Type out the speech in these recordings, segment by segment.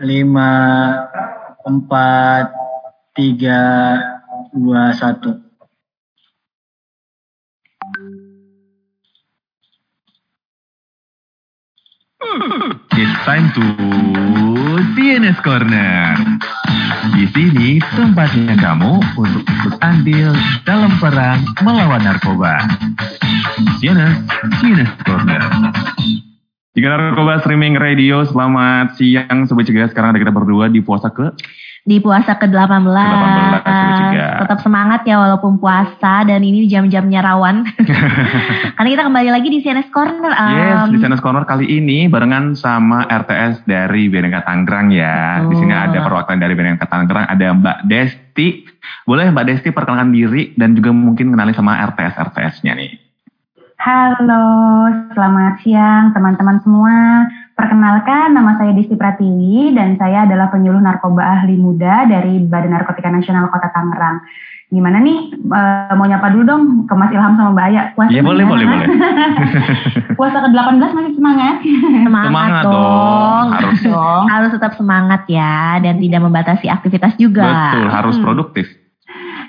lima, empat, tiga, dua, satu. It's time to CNS Corner. Di sini tempatnya kamu untuk ikut andil dalam perang melawan narkoba. CNS, CNS Corner. Jika narkoba streaming radio, selamat siang Sobat Cegah. Sekarang ada kita berdua di puasa ke di puasa ke-18. Ke-18, Tetap semangat ya walaupun puasa dan ini jam-jamnya rawan. Karena kita kembali lagi di CNS Corner. Um, Yes, di CNS Corner kali ini barengan sama RTS dari BNK Tangerang ya. Di sini ada perwakilan dari BNK Tangerang, ada Mbak Desti. Boleh Mbak Desti perkenalkan diri dan juga mungkin kenalin sama RTS RTS-nya nih. Halo, selamat siang teman-teman semua. Perkenalkan, nama saya Desti Pratiwi dan saya adalah penyuluh narkoba ahli muda dari Badan Narkotika Nasional Kota Tangerang. Gimana nih, e, mau nyapa dulu dong ke Mas Ilham sama Mbak Aya. Puasa Iya boleh, boleh, boleh. Puasa ke-18 masih semangat? Semangat, Semangat dong. dong, harus. dong. Harus tetap semangat ya dan tidak membatasi aktivitas juga. Betul, harus Hmm. produktif.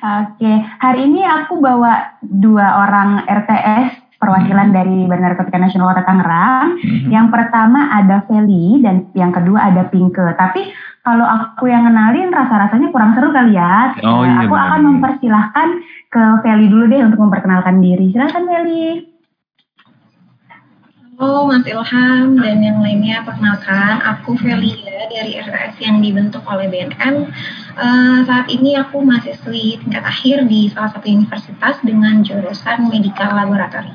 Oke, hari ini aku bawa dua orang RTS perwakilan dari Badan Narkotika Nasional Kota Tangerang. Mhm. Yang pertama ada Feli dan yang kedua ada Pinke. Tapi kalau aku yang kenalin rasa-rasanya kurang seru kali ya. Oh iya, Aku benar. akan mempersilahkan ke Feli dulu deh untuk memperkenalkan diri. Silakan Feli. Halo Mas Ilham dan yang lainnya, perkenalkan aku Velia dari RTS yang dibentuk oleh BNN. Eh, saat ini aku mahasiswi tingkat akhir di salah satu universitas dengan jurusan Medical Laboratory.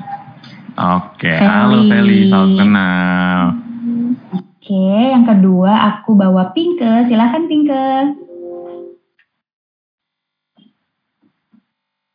Oke, Feli. halo Feli, salam kenal. Oke, yang kedua aku bawa Pinke. Silakan Pinke.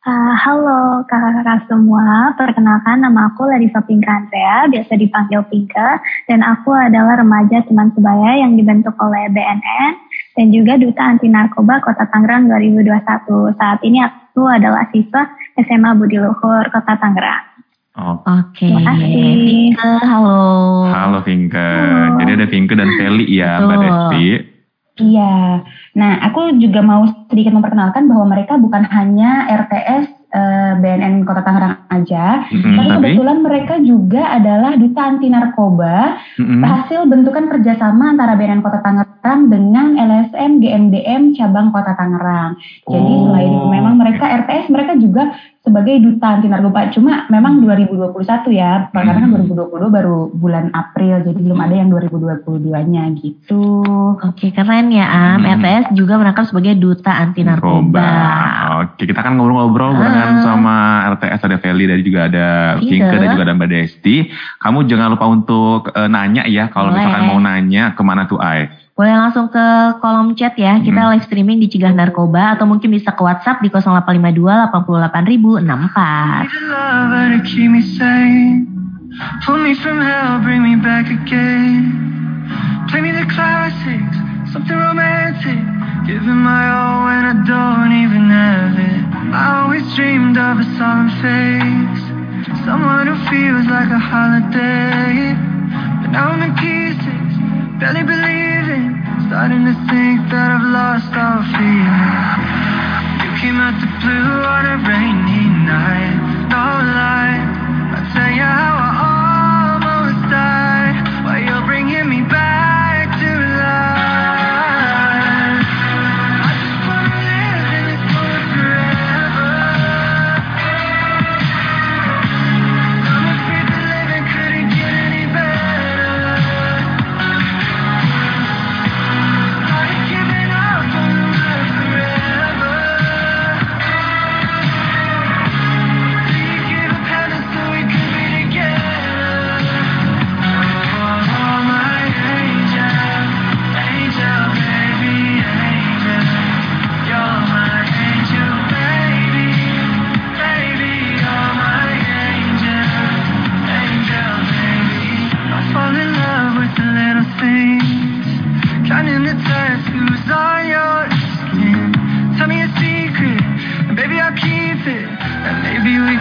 Ah, halo kakak-kakak semua, perkenalkan nama aku Larissa Pinkantea, biasa dipanggil Pinke, dan aku adalah remaja teman sebaya yang dibentuk oleh BNN dan juga Duta Anti Narkoba Kota Tangerang 2021. Saat ini aku adalah siswa SMA Budi Luhur Kota Tangerang. Oke. Oke. Terima kasih. Pinke, halo. Halo Vinke. Halo. Jadi ada Vinke dan Feli ya, Mbak Betul. Desti. Iya. Nah, aku juga mau sedikit memperkenalkan bahwa mereka bukan hanya RTS eh, BNN Kota Tangerang aja, Mm-mm, tapi tapi, kebetulan mereka juga adalah duta anti narkoba mm-mm. hasil bentukan kerjasama antara BNN Kota Tangerang dengan LSM GMDM cabang Kota Tangerang. Jadi Oh, selain memang mereka RTS, mereka juga sebagai duta anti narkoba. Cuma memang 2021 ya, karena kan Hmm. 2020 baru bulan April, jadi belum ada yang 2022-nya gitu. Oke, keren ya Am. Hmm. RTS juga merangkap sebagai duta anti narkoba. Oke, kita kan ngobrol-ngobrol barengan Ah. sama RTS ada Feli dan juga ada Iya. Vinke dan juga ada Mbak Desti. Kamu jangan lupa untuk eh, nanya ya kalau Boleh. misalkan mau nanya ke mana tuh Ai. Boleh langsung ke kolom chat ya. Kita Hmm. live streaming di Cegah Narkoba atau mungkin bisa ke WhatsApp di 0852 88064. Something romantic. Giving my all when I don't even have it. I always dreamed of a solemn face. Someone who feels like a holiday. But now I'm in pieces, barely believing. Starting to think that I've lost all feeling. You came out the blue on a rainy night. No lie, I'll tell you how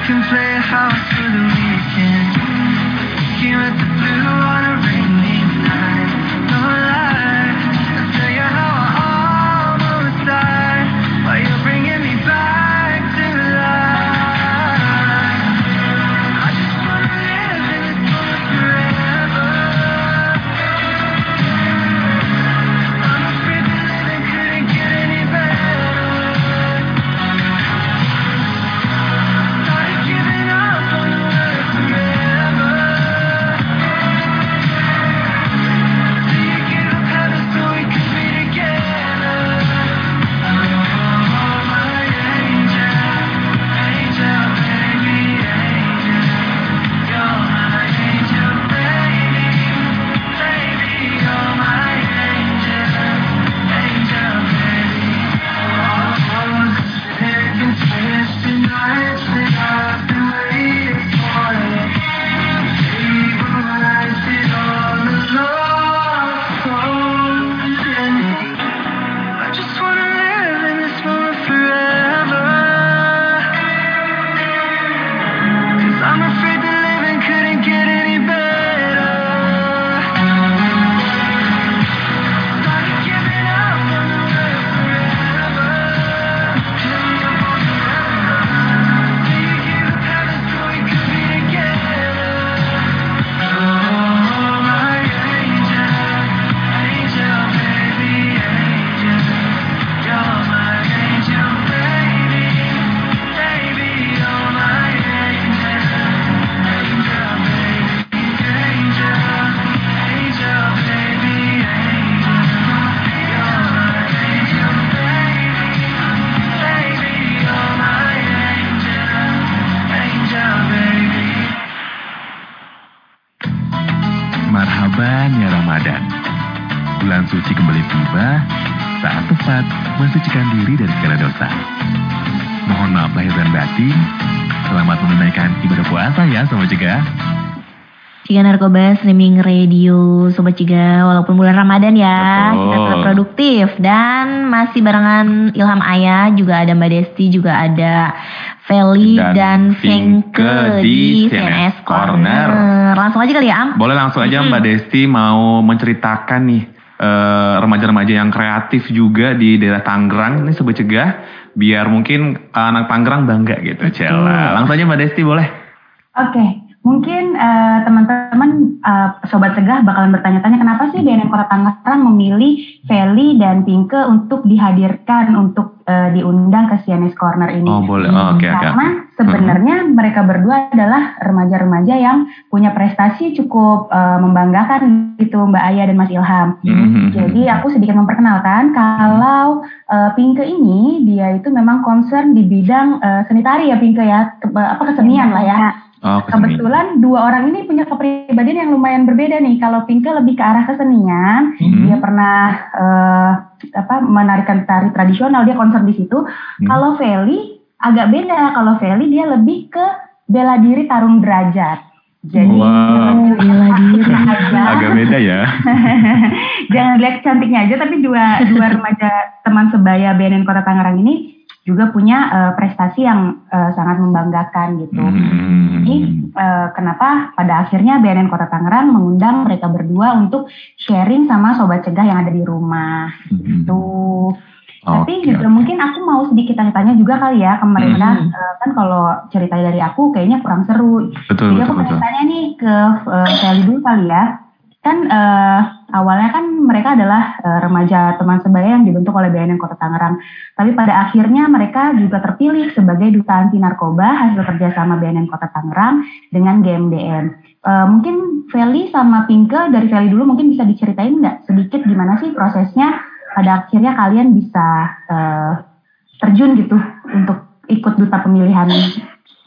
can play house Narkoba Streaming Radio Sobat Ciga Walaupun bulan Ramadan ya Betul. Kita tetap produktif Dan masih barengan Ilham Ayah Juga ada Mbak Desti Juga ada Feli Dan dan, Fengke di di CNS Corner. Corner Langsung aja kali ya Am Boleh langsung aja Mm-mm. Mbak Desti mau menceritakan nih eh, remaja-remaja yang kreatif juga di daerah Tangerang ini Sobat Cegah biar mungkin anak Tangerang bangga gitu. Cela. Langsung aja Mbak Desti boleh. Oke, mungkin eh, teman-teman eh, sobat cegah bakalan bertanya-tanya kenapa sih BNN Kota Tangerang memilih Feli dan Pinke untuk dihadirkan untuk eh, diundang ke CNS Corner ini. Oh boleh. Oh, Oke oke. Karena sebenarnya mereka berdua adalah remaja-remaja yang punya prestasi cukup eh, membanggakan gitu Mbak Aya dan Mas Ilham. Mhm. Jadi aku sedikit memperkenalkan kalau eh, Pinke ini dia itu memang concern di bidang eh, seni tari ya Pinke ya, Ke- apa kesenian lah ya. Oh. Kebetulan dua orang ini punya kepribadian yang lumayan berbeda nih. Kalau Pinke lebih ke arah kesenian, Hmm. dia pernah eh, apa menarikan tari tradisional, dia concern di situ. Hmm. Kalau Feli agak beda. Kalau Feli dia lebih ke bela diri tarung derajat. Jadi Wow. Bela diri. aja. Agak beda ya. Jangan lihat cantiknya aja, tapi dua dua remaja teman sebaya BNN Kota Tangerang ini juga punya eh, prestasi yang eh, sangat membanggakan gitu. Hmm. Jadi eh, kenapa pada akhirnya BNN Kota Tangerang mengundang mereka berdua untuk sharing sama sobat cegah yang ada di rumah. Hmm. Tuh. Tapi Oke, juga oke. mungkin aku mau sedikit tanya-tanya juga kali ya ke mereka. Hmm. Eh, kan kalau cerita dari aku kayaknya kurang seru. Betul Jadi betul aku pengen tanya nih ke uh, Sally dulu kali ya. Kan eh, awalnya kan mereka adalah eh, remaja teman sebaya yang dibentuk oleh BNN Kota Tangerang. Tapi pada akhirnya mereka juga terpilih sebagai duta anti narkoba hasil kerjasama BNN Kota Tangerang dengan GMDM. Eh, mungkin Feli sama Pinke dari Feli dulu mungkin bisa diceritain nggak sedikit gimana sih prosesnya pada akhirnya kalian bisa eh, terjun gitu untuk ikut duta pemilihan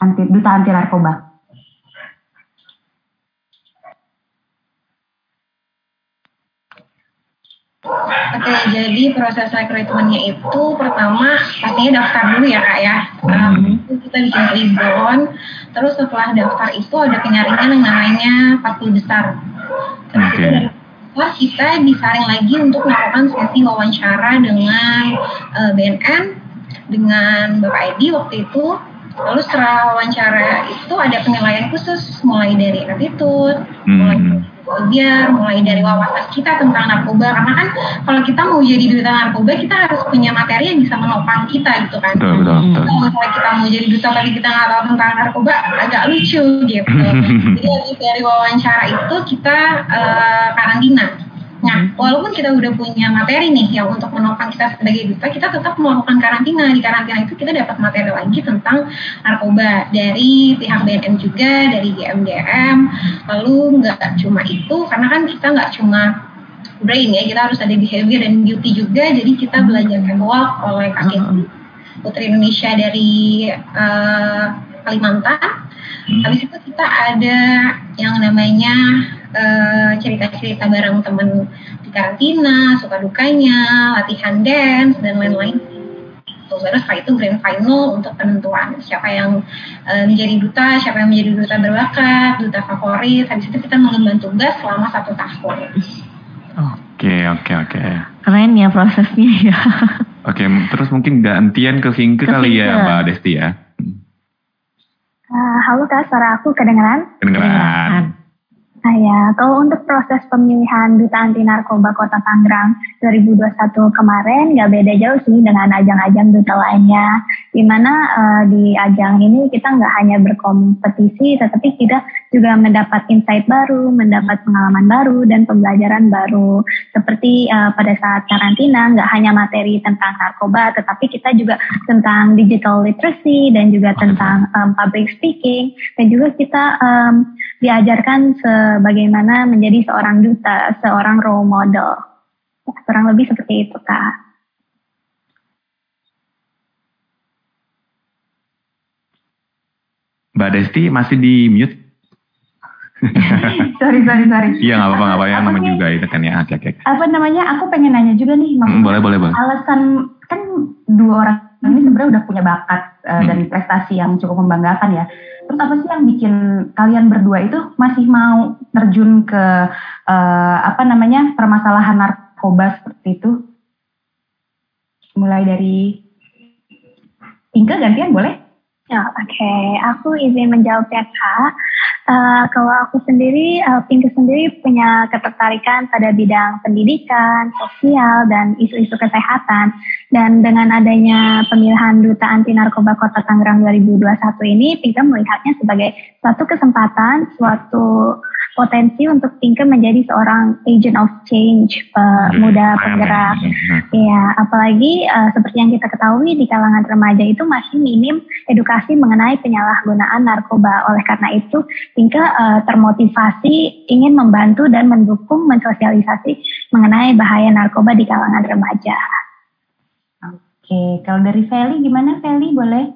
anti duta anti narkoba. Oke, jadi proses rekrutmennya itu pertama pastinya daftar dulu ya kak ya. Um, kita bikin klibon, terus setelah daftar itu ada penyaringan yang namanya 40 besar. Terus Oke. itu dari setelah kita disaring lagi untuk melakukan sesi wawancara dengan eh, BNN, dengan Bapak Edi waktu itu. Lalu setelah wawancara itu ada penilaian khusus mulai dari attitude, mulai Biar mulai dari wawasan kita tentang narkoba. Karena kan kalau kita mau jadi duta narkoba kita harus punya materi yang bisa menopang kita gitu kan. Betul betul betul. kalau misalnya kita mau jadi duta tapi kita nggak tahu tentang narkoba agak lucu gitu. Jadi dari wawancara itu kita eh, karantina nah walaupun kita udah punya materi nih yang untuk menopang kita sebagai duta kita tetap melakukan karantina. Di karantina itu kita dapat materi lagi tentang narkoba dari pihak BNN juga dari GMDM lalu nggak cuma itu karena kan kita nggak cuma brain ya kita harus ada behavior dan beauty juga. Jadi kita belajar catwalk oleh Kak Keti Putri Indonesia dari eh, Kalimantan. Habis itu kita ada yang namanya eh, cerita-cerita bareng temen di karantina suka dukanya latihan dance dan lain-lain Tuh, baru setelah itu grand final untuk penentuan siapa yang eh, menjadi duta, siapa yang menjadi duta berbakat, duta favorit. Habis itu kita mengemban tugas selama satu tahun. Oke oke oke. Keren ya prosesnya ya. Oke, m- terus mungkin gantian ke Fingke Ke kali ya. Mbak Desti ya. Ah, halo kak, suara aku kedengeran? Kedengeran. Ah ya, kalau untuk proses pemilihan Duta Anti Narkoba Kota Tangerang 2021 kemarin nggak beda jauh sih dengan ajang-ajang duta lainnya. Di mana eh, di ajang ini kita nggak hanya berkompetisi, tetapi kita juga mendapat insight baru, mendapat pengalaman baru dan pembelajaran baru. Seperti eh, pada saat karantina nggak hanya materi tentang narkoba, tetapi kita juga tentang digital literacy dan juga tentang em, public speaking dan juga kita em, diajarkan sebagaimana menjadi seorang duta, seorang role model. Ya, kurang lebih seperti itu, Kak. Mbak Desti masih di mute. sorry, sorry, sorry. Iya nggak apa-apa nggak apa-apa sih? juga itu kan ya. Oke oke. Apa namanya? Aku pengen nanya juga nih, Hmm, maksudnya boleh boleh boleh. alasan kan dua orang ini sebenarnya udah punya bakat uh, dan prestasi yang cukup membanggakan ya. Terus apa sih yang bikin kalian berdua itu masih mau terjun ke uh, apa namanya permasalahan narkoba seperti itu? Mulai dari Inka gantian boleh? Ya, oke. Aku izin menjawab ya, Kak. Eh, kalau aku sendiri, uh, Pinky sendiri punya ketertarikan pada bidang pendidikan, sosial, dan isu-isu kesehatan. Dan dengan adanya pemilihan Duta Anti Narkoba Kota Tangerang 2021 ini, Pinky melihatnya sebagai suatu kesempatan, suatu potensi untuk Pinky menjadi seorang agent of change, pemuda penggerak. Iya, apalagi uh, seperti yang kita ketahui di kalangan remaja itu masih minim edukasi mengenai penyalahgunaan narkoba. Oleh karena itu, Pinka uh, termotivasi ingin membantu dan mendukung mensosialisasi mengenai bahaya narkoba di kalangan remaja. Oke, kalau dari Feli gimana Feli? Boleh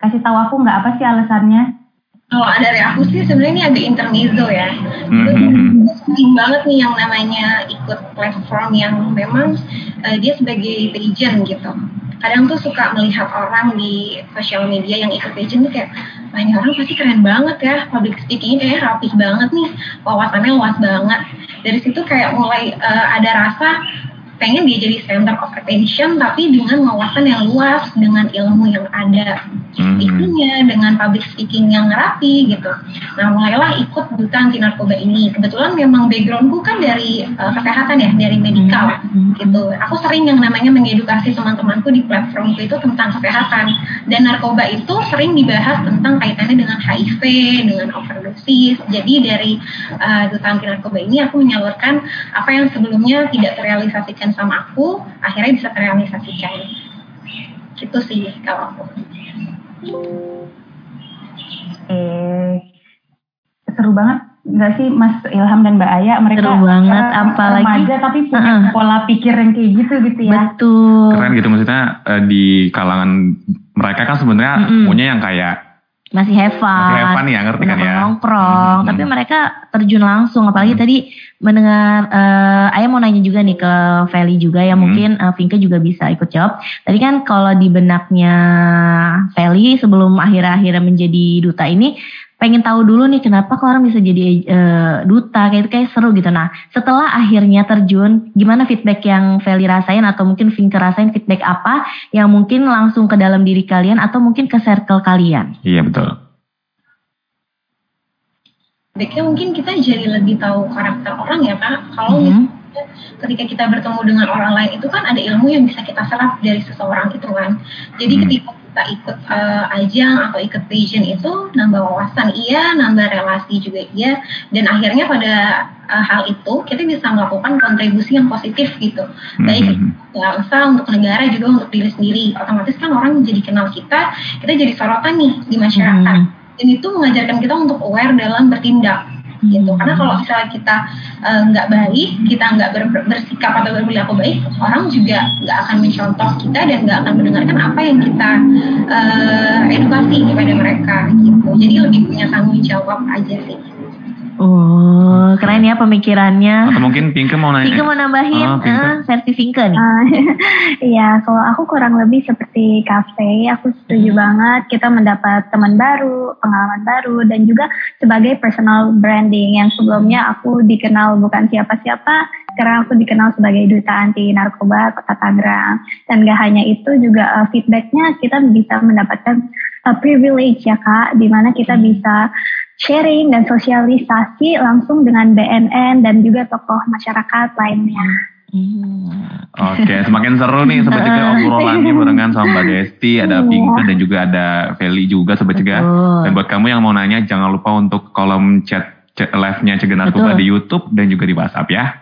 kasih tahu aku nggak apa sih alasannya? Kalau dari aku sih sebenarnya ini agak intermezzo ya. Mhm. Gue sering banget nih yang namanya ikut platform yang memang eh, dia sebagai pageant gitu. Kadang tuh suka melihat orang di sosial media yang ikut pageant tuh kayak, wah ini orang pasti keren banget ya, public speakingnya kayak rapih banget nih, wawasannya luas banget. Dari situ kayak mulai eh, ada rasa pengen dia jadi center of attention tapi dengan wawasan yang luas dengan ilmu yang ada Hmm. itunya dengan public speaking yang rapi gitu. Nah mulailah ikut duta anti narkoba ini. Kebetulan memang backgroundku kan dari uh, kesehatan ya dari medikal gitu. Aku sering yang namanya mengedukasi teman-temanku di platformku itu tentang kesehatan. Dan narkoba itu sering dibahas tentang kaitannya dengan HIV dengan overdosis. Jadi dari uh, duta anti narkoba ini aku menyalurkan apa yang sebelumnya tidak terrealisasikan sama aku akhirnya bisa terrealisasikan gitu sih kalau aku Eh, seru banget nggak sih Mas Ilham dan Mbak Aya mereka Seru banget, eh, apalagi- remaja tapi punya Heeh. pola pikir yang kayak gitu gitu ya. Betul. Keren gitu maksudnya eh, di kalangan mereka kan sebenarnya Mm-mm. punya yang kayak Masih have fun. Masih have fun ya, ngerti kan ya? Nongkrong, Hmm. tapi mereka terjun langsung. Apalagi tadi mendengar, eh Ayah mau nanya juga nih ke Feli juga ya, Hmm. mungkin eh, Vinke juga bisa ikut jawab. Tadi kan kalau di benaknya Feli sebelum akhir-akhirnya menjadi duta ini, pengen tahu dulu nih kenapa kok orang bisa jadi eh, duta kayak itu kayak seru gitu. Nah setelah akhirnya terjun, gimana feedback yang Feli rasain atau mungkin Vinke rasain feedback apa yang mungkin langsung ke dalam diri kalian atau mungkin ke circle kalian? iya betul. Baiknya mungkin kita jadi lebih tahu karakter orang ya kak. Kalau Mhm. misalnya ketika kita bertemu dengan orang lain itu kan ada ilmu yang bisa kita serap dari seseorang itu kan. Jadi Hmm. ketika kita ikut eh, ajang atau ikut pageant itu nambah wawasan iya, nambah relasi juga iya, dan akhirnya pada eh, hal itu kita bisa melakukan kontribusi yang positif gitu. Baik Mhm. bangsa untuk negara juga untuk diri sendiri. Otomatis kan orang jadi kenal kita, kita jadi sorotan nih di masyarakat Hmm. dan itu mengajarkan kita untuk aware dalam bertindak gitu. Karena kalau misalnya kita eh, nggak baik kita nggak ber- bersikap atau berperilaku baik orang juga nggak akan mencontoh kita dan nggak akan mendengarkan apa yang kita eh, edukasi kepada mereka gitu. Jadi lebih punya tanggung jawab aja sih Oh, keren ya pemikirannya. Atau mungkin Pinke mau nanya. Vinke mau nambahin Oh, Vinke. eh, versi Vinke nih. Ah, Iya, kalau aku kurang lebih seperti kafe, aku setuju banget kita mendapat teman baru, pengalaman baru, dan juga sebagai personal branding yang sebelumnya aku dikenal bukan siapa-siapa, sekarang aku dikenal sebagai duta anti narkoba kota Tangerang. Dan gak hanya itu juga uh, feedbacknya kita bisa mendapatkan uh, privilege ya kak, di mana kita bisa sharing dan sosialisasi langsung dengan BNN dan juga tokoh masyarakat lainnya. Hmm. Oke, semakin seru nih Sobat Cegah obrolannya barengan sama Mbak Desti, ada Iya. Pinke dan juga ada Feli juga Sobat Cegah. Dan buat kamu yang mau nanya jangan lupa untuk kolom chat, chat live-nya Cegah Narkoba Betul. di YouTube dan juga di WhatsApp ya.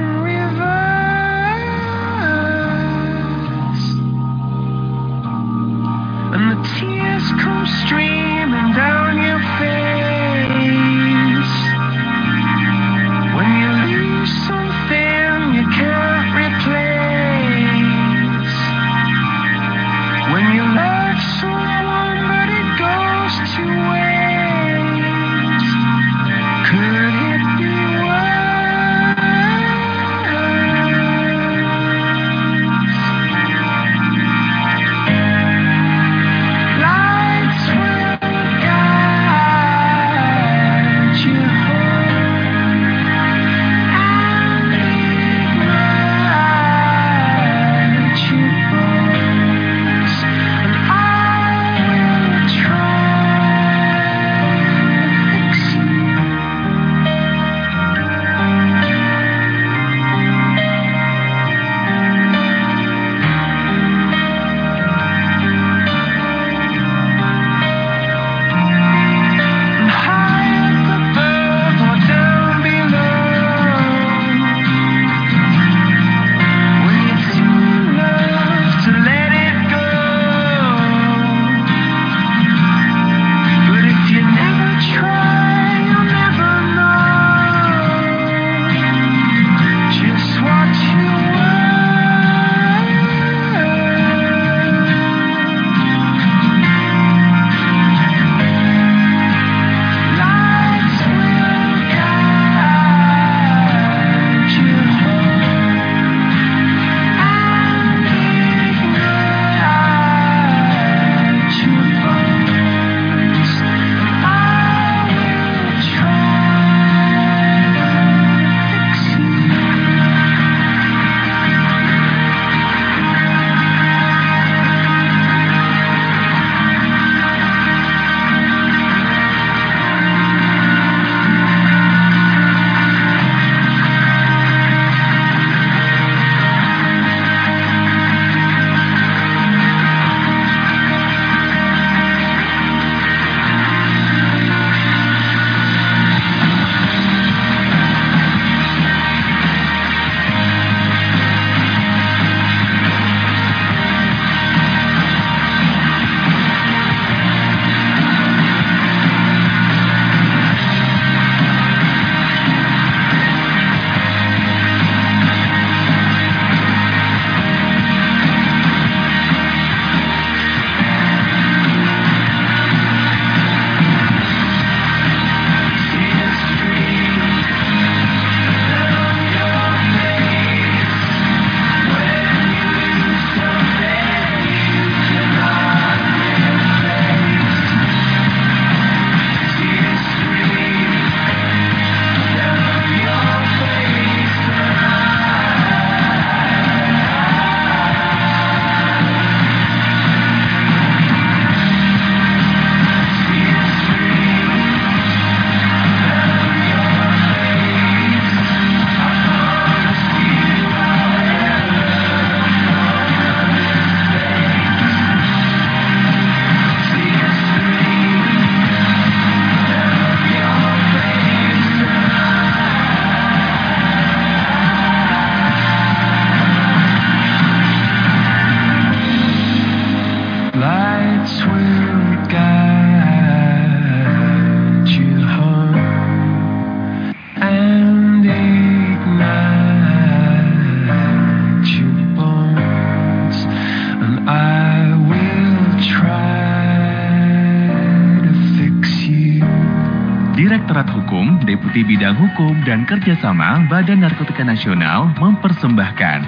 dan Kerjasama Badan Narkotika Nasional mempersembahkan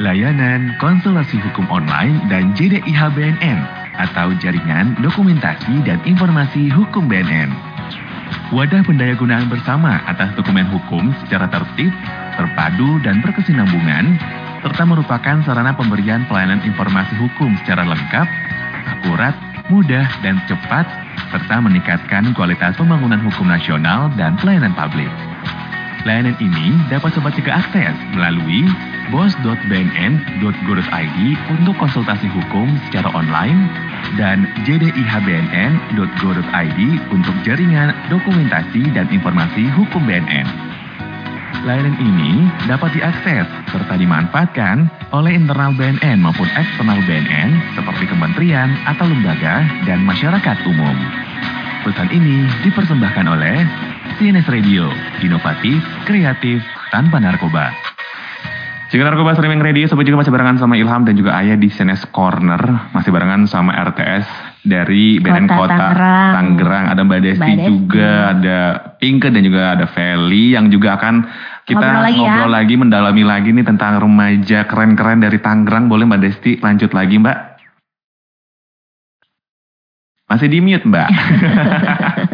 layanan konsultasi hukum online dan JDIH BNN atau Jaringan Dokumentasi dan Informasi Hukum BNN. Wadah pendayagunaan bersama atas dokumen hukum secara tertib, terpadu, dan berkesinambungan, serta merupakan sarana pemberian pelayanan informasi hukum secara lengkap, akurat, mudah, dan cepat, serta meningkatkan kualitas pembangunan hukum nasional dan pelayanan publik. Layanan ini dapat Sobat Cegah akses melalui bos.bnn.go.id untuk konsultasi hukum secara online dan jdihbnn.go.id untuk jaringan dokumentasi dan informasi hukum BNN. Layanan ini dapat diakses serta dimanfaatkan oleh internal BNN maupun eksternal BNN seperti kementerian atau lembaga dan masyarakat umum. Pesan ini dipersembahkan oleh CNS Radio, inovatif, kreatif, tanpa narkoba. Jika Narkoba Streaming Radio, Sobat juga masih barengan sama Ilham dan juga Ayah di CNS Corner. Masih barengan sama RTS dari BNN Kota Kota, Tangerang. Tangerang. Ada Mbak Desti, Mbak Desti. juga, ada Pinke dan juga ada Feli yang juga akan kita Ngobrol lagi ya. ngobrol lagi, mendalami lagi nih tentang remaja keren-keren dari Tangerang. Boleh Mbak Desti lanjut lagi Mbak? Masih di mute Mbak?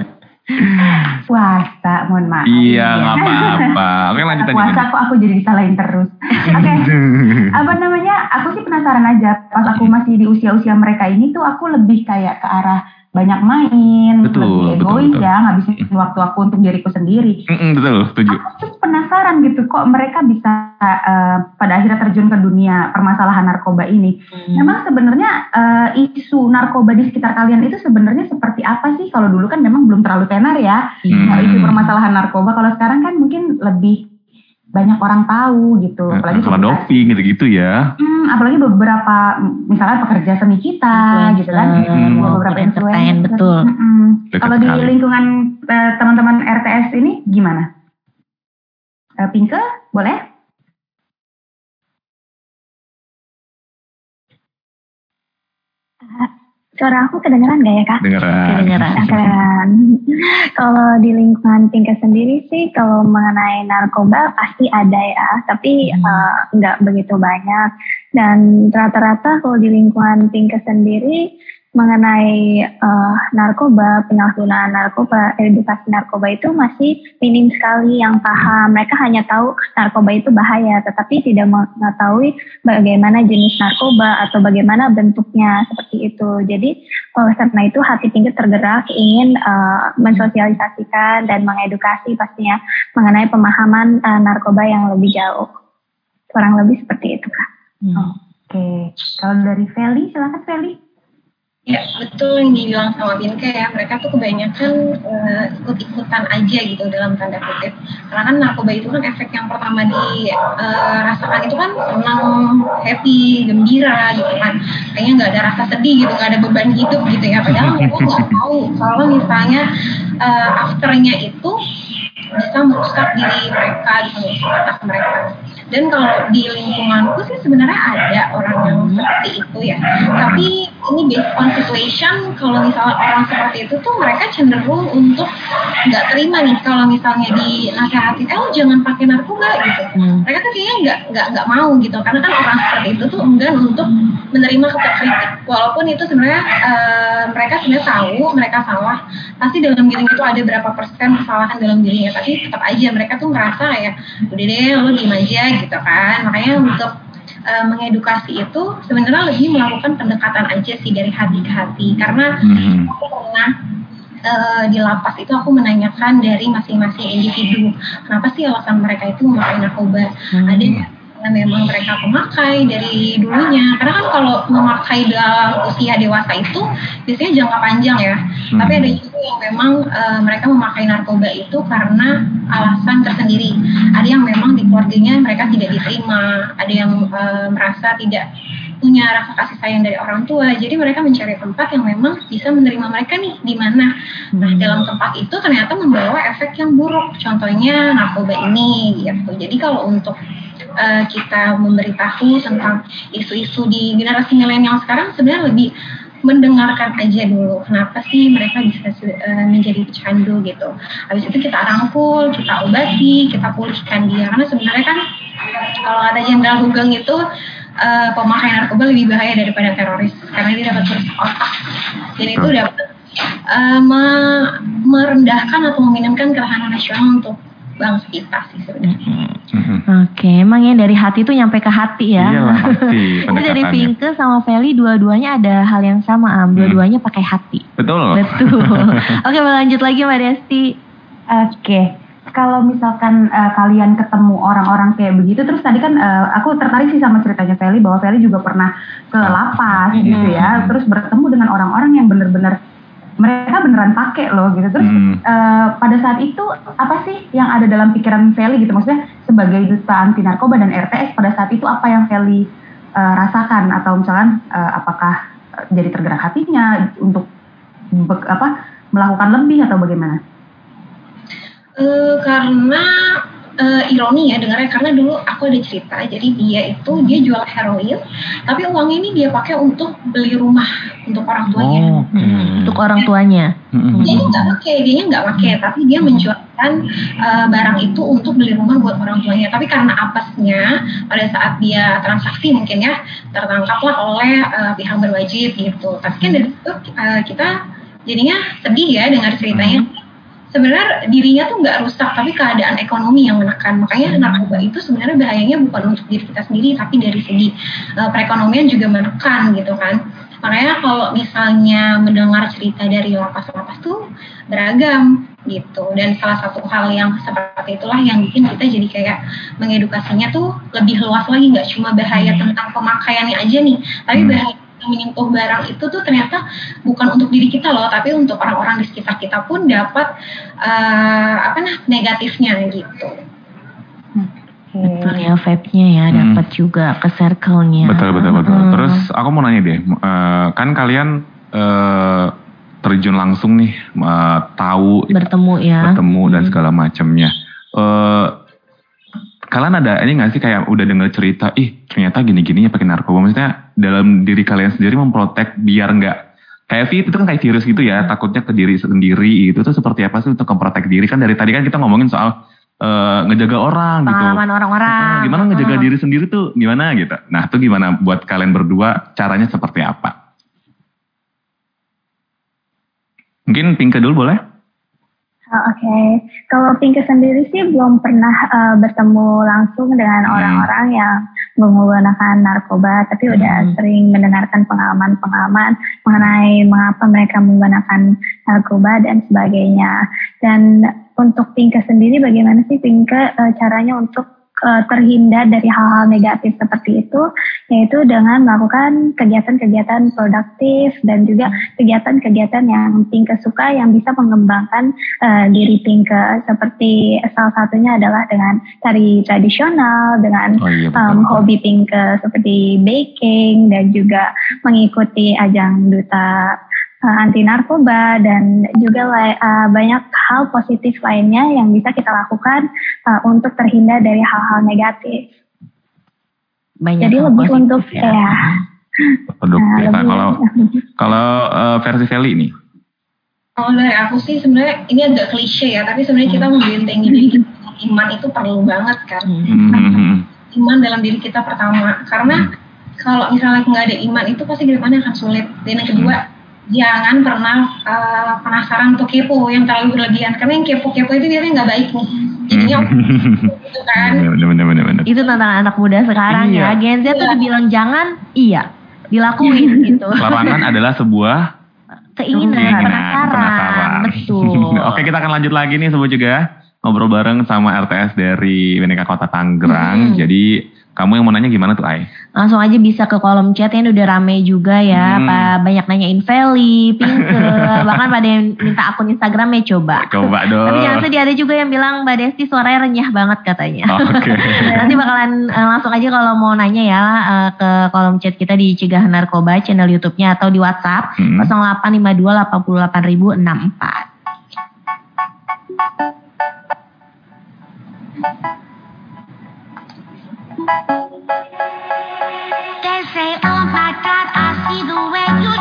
Puasa, mohon maaf. iya nggak apa-apa. Oke lanjut aja. Puasa kok aku jadi disalahin terus. Oke. apa namanya aku sih penasaran aja pas aku masih di usia-usia mereka ini tuh aku lebih kayak ke arah banyak main Betul, lebih betul, egois betul. ya ngabisin waktu aku untuk diriku sendiri betul, setuju. aku tuh penasaran gitu kok mereka bisa eh, pada akhirnya terjun ke dunia permasalahan narkoba ini Hmm. memang sebenarnya eh, isu narkoba di sekitar kalian itu sebenarnya seperti apa sih kalau dulu kan memang belum terlalu tenar ya Hmm. Nah, isu permasalahan narkoba kalau sekarang kan mungkin lebih banyak orang tahu gitu apalagi Masalah publikasi. doping gitu-gitu ya. Hmm, apalagi beberapa misalnya pekerja seni kita gitu kan Hmm. beberapa entertain, influencer. betul. Dekat kalau di lingkungan eh, teman-teman RTS ini gimana Eh, Pinke boleh Suara aku kedengeran gak ya kak? Dengeran. Kedengeran. Kedengeran. kalau di lingkungan Pinka sendiri sih, kalau mengenai narkoba pasti ada ya, tapi Hmm. eh, nggak begitu banyak. Dan rata-rata kalau di lingkungan Pinka sendiri mengenai eh, narkoba, penyalahgunaan narkoba, edukasi narkoba itu masih minim sekali yang paham. Mereka hanya tahu narkoba itu bahaya, tetapi tidak mengetahui bagaimana jenis narkoba atau bagaimana bentuknya seperti itu. Jadi oleh karena itu hati Pinky tergerak ingin eh, mensosialisasikan dan mengedukasi pastinya mengenai pemahaman eh, narkoba yang lebih jauh. Kurang lebih seperti itu kak. Hmm. oke kalau dari Feli silakan Feli Ya, betul yang dibilang sama Binke ya. Mereka tuh kebanyakan eh, ikut-ikutan aja gitu dalam tanda kutip. Karena kan narkoba itu kan efek yang pertama dirasakan itu kan senang, happy, gembira gitu kan. Kayaknya nggak ada rasa sedih gitu, nggak ada beban hidup gitu ya. Padahal mereka nggak tahu kalau misalnya eh, afternya itu bisa merusak diri mereka, bisa merusak otak mereka. Dan kalau di lingkunganku sih sebenarnya ada orang yang seperti itu ya. Tapi ini based on situation, kalau misalnya orang seperti itu tuh mereka cenderung untuk nggak terima nih kalau misalnya dinasihatin, eh lo jangan pakai narkoba gitu. Hmm. Mereka tuh kayaknya nggak nggak nggak mau gitu, karena kan orang seperti itu tuh enggan untuk menerima kritik. Walaupun itu sebenarnya eh, mereka sebenarnya tahu mereka salah, pasti dalam dirinya itu ada berapa persen kesalahan dalam dirinya, tapi tetap aja mereka tuh ngerasa kayak udah deh lo diem aja gitu kan. Makanya untuk eh, mengedukasi itu sebenarnya lebih melakukan pendekatan aja sih dari hati ke hati karena Mhm. aku pernah eh, di lapas itu aku menanyakan dari masing-masing individu kenapa sih alasan mereka itu memakai narkoba Hmm. ada karena memang mereka pemakai dari dulunya karena kan kalau memakai dalam usia dewasa itu biasanya jangka panjang ya Hmm. tapi ada juga yang memang eh, mereka memakai narkoba itu karena alasan tersendiri. Ada yang memang di keluarganya mereka tidak diterima ada yang eh, merasa tidak punya rasa kasih sayang dari orang tua. Jadi mereka mencari tempat yang memang bisa menerima mereka nih di mana. Nah dalam tempat itu ternyata membawa efek yang buruk. Contohnya narkoba ini gitu. Jadi kalau untuk eh, kita memberitahu tentang isu-isu di generasi milenial sekarang sebenarnya lebih mendengarkan aja dulu kenapa sih mereka bisa eh, menjadi pecandu gitu. Habis itu kita rangkul kita obati kita pulihkan dia. Karena sebenarnya kan kalau ada Jenderal Hugeng itu eh, pemakai narkoba lebih bahaya daripada teroris karena dia dapat merusak otak. Dan itu dapat eh, me- merendahkan atau meminimkan ketahanan nasional untuk bangsa kita sih sebenarnya. Mhm. Oke, emang ya dari hati tuh nyampe ke hati ya. Iyalah pasti Itu dari. Pinke sama Feli dua-duanya ada hal yang sama Am. Dua-duanya pakai hati. Betul. Betul. Oke, lanjut lagi Mbak Desti. Oke, kalau misalkan eh, kalian ketemu orang-orang kayak begitu, terus tadi kan eh, aku tertarik sih sama ceritanya Feli bahwa Feli juga pernah ke lapas gitu ya, terus bertemu dengan orang-orang yang bener-bener mereka beneran pakai loh gitu. Terus Hmm. eh, pada saat itu apa sih yang ada dalam pikiran Feli gitu? Maksudnya sebagai duta anti narkoba dan RTS pada saat itu apa yang Feli uh, rasakan atau misalkan uh, apakah jadi tergerak hatinya untuk be, apa melakukan lebih atau bagaimana? Uh, karena uh, ironi ya dengarnya karena dulu aku ada cerita jadi dia itu dia jual heroin tapi uangnya ini dia pakai untuk beli rumah untuk orang tuanya. Oh, okay. untuk orang tuanya. Hmm. dia nggak pakai dia nggak pakai tapi dia menjualkan uh, barang itu untuk beli rumah buat orang tuanya. Tapi karena apesnya pada saat dia transaksi mungkin ya tertangkaplah oleh uh, pihak berwajib gitu. Tapi kan dari situ uh, kita jadinya sedih ya dengar ceritanya. Hmm sebenarnya dirinya tuh nggak rusak tapi keadaan ekonomi yang menekan. Makanya narkoba itu sebenarnya bahayanya bukan untuk diri kita sendiri tapi dari segi uh, perekonomian juga menekan gitu kan. Makanya kalau misalnya mendengar cerita dari lapas-lapas tuh beragam gitu. Dan salah satu hal yang seperti itulah yang bikin kita jadi kayak mengedukasinya tuh lebih luas lagi. Nggak cuma bahaya tentang pemakaiannya aja nih tapi hmm. bahaya menyentuh barang itu tuh ternyata bukan untuk diri kita loh, tapi untuk orang-orang di sekitar kita pun dapat uh, apa nah negatifnya gitu. Betul ya vape-nya ya hmm. dapat juga ke circle-nya. Betul betul betul. Hmm. Terus aku mau nanya deh, uh, kan kalian uh, terjun langsung nih uh, tahu bertemu ya, bertemu hmm. dan segala macamnya. Uh, kalian ada ini nggak sih kayak udah denger cerita, ih ternyata gini-gini ya pakai narkoba. Maksudnya dalam diri kalian sendiri memprotek biar nggak kayak fit itu kan kayak virus gitu ya, takutnya ke diri sendiri itu tuh seperti apa sih untuk memprotek diri kan dari tadi kan kita ngomongin soal uh, ngejaga orang gitu. Pengalaman orang-orang. Uh, gimana ngejaga diri sendiri tuh gimana gitu. Nah itu gimana buat kalian berdua caranya seperti apa? Mungkin Pinke dulu boleh? Oh, Oke, okay. kalau Pinky sendiri sih belum pernah uh, bertemu langsung dengan hmm. orang-orang hmm. yang menggunakan narkoba, tapi hmm. udah sering mendengarkan pengalaman-pengalaman mengenai mengapa mereka menggunakan narkoba dan sebagainya. Dan untuk Pinky sendiri, bagaimana sih Pinky uh, caranya untuk uh, terhindar dari hal-hal negatif seperti itu, yaitu dengan melakukan kegiatan-kegiatan produktif dan juga kegiatan-kegiatan yang Pinke suka yang bisa mengembangkan uh, diri Pinke. Seperti salah satunya adalah dengan tari tradisional, dengan oh, iya, um, hobi Pinke seperti baking dan juga mengikuti ajang duta uh, anti narkoba dan juga uh, banyak hal positif lainnya yang bisa kita lakukan uh, untuk terhindar dari hal-hal negatif. Banyak Jadi lebih untuk ya. ya produktif. Nah, kalau kalau uh, versi Feli ini? Kalau dari aku sih sebenarnya ini agak klise ya, tapi sebenarnya kita hmm. membentengi diri kita iman itu perlu banget kan. Hmm. Iman dalam diri kita pertama, karena hmm. kalau misalnya nggak ada iman itu pasti ke depannya akan sulit. Dan yang kedua, jangan pernah uh, penasaran atau kepo yang terlalu berlebihan. Karena yang kepo-kepo itu biasanya nggak baik nih. Jadinya gitu kan. Bener, bener, bener, bener. itu tentang anak muda sekarang iya. ya. Gen Z iya. tuh dibilang jangan iya. Dilakuin gitu. Larangan adalah sebuah keinginan, keinginan penasaran. penasaran. Betul. Oke kita akan lanjut lagi nih sebut juga. Ngobrol bareng sama RTS dari Beneka Kota Tangerang. Hmm. jadi kamu yang mau nanya gimana tuh Ai? Langsung aja bisa ke kolom chat yang udah rame juga ya. Hmm. Pak banyak nanyain Feli, Pinke, bahkan pada yang minta akun Instagramnya coba. Coba dong. Tapi jangan sedih ada juga yang bilang Mbak Desti suaranya renyah banget katanya. Oke. Okay. Nanti bakalan uh, langsung aja kalau mau nanya ya uh, ke kolom chat kita di Cegah Narkoba channel YouTube-nya atau di WhatsApp hmm. 0852 88 They say, oh my God, I see the way you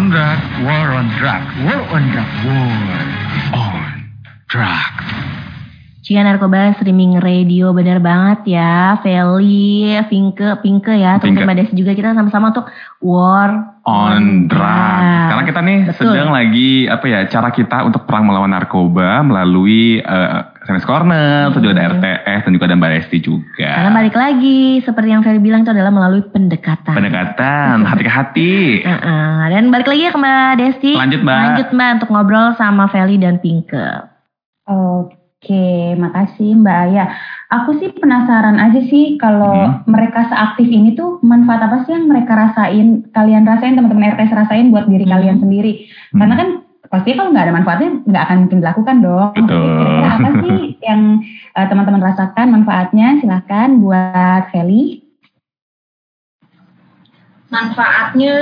on drug, war on drug, War on drug. war on drug. Cia Narkoba Streaming Radio bener banget ya Feli, Pinke, Pinke ya Teman-teman juga kita sama-sama untuk War On drug. Karena kita nih Betul. sedang lagi apa ya cara kita untuk perang melawan narkoba melalui eh, SMS Corner, terus juga ada RTS dan juga ada Mbak Esti juga. Karena balik lagi Seperti yang Feli bilang itu adalah melalui pendekatan Pendekatan hati ke hati. Heeh. Dan balik lagi ya ke Mbak Desti Lanjut, Mbak. Lanjut Mbak untuk ngobrol sama Feli dan Pinke Oke, makasih Mbak Aya. Aku sih penasaran aja sih kalau Hmm. mereka seaktif ini tuh manfaat apa sih yang mereka rasain, kalian rasain, teman-teman RTS rasain buat diri Hmm. kalian sendiri. Karena kan pasti kalau nggak ada manfaatnya nggak akan mungkin dilakukan dong. Betul. Kira-kira apa sih yang eh, teman-teman rasakan manfaatnya? Silahkan buat Feli. Manfaatnya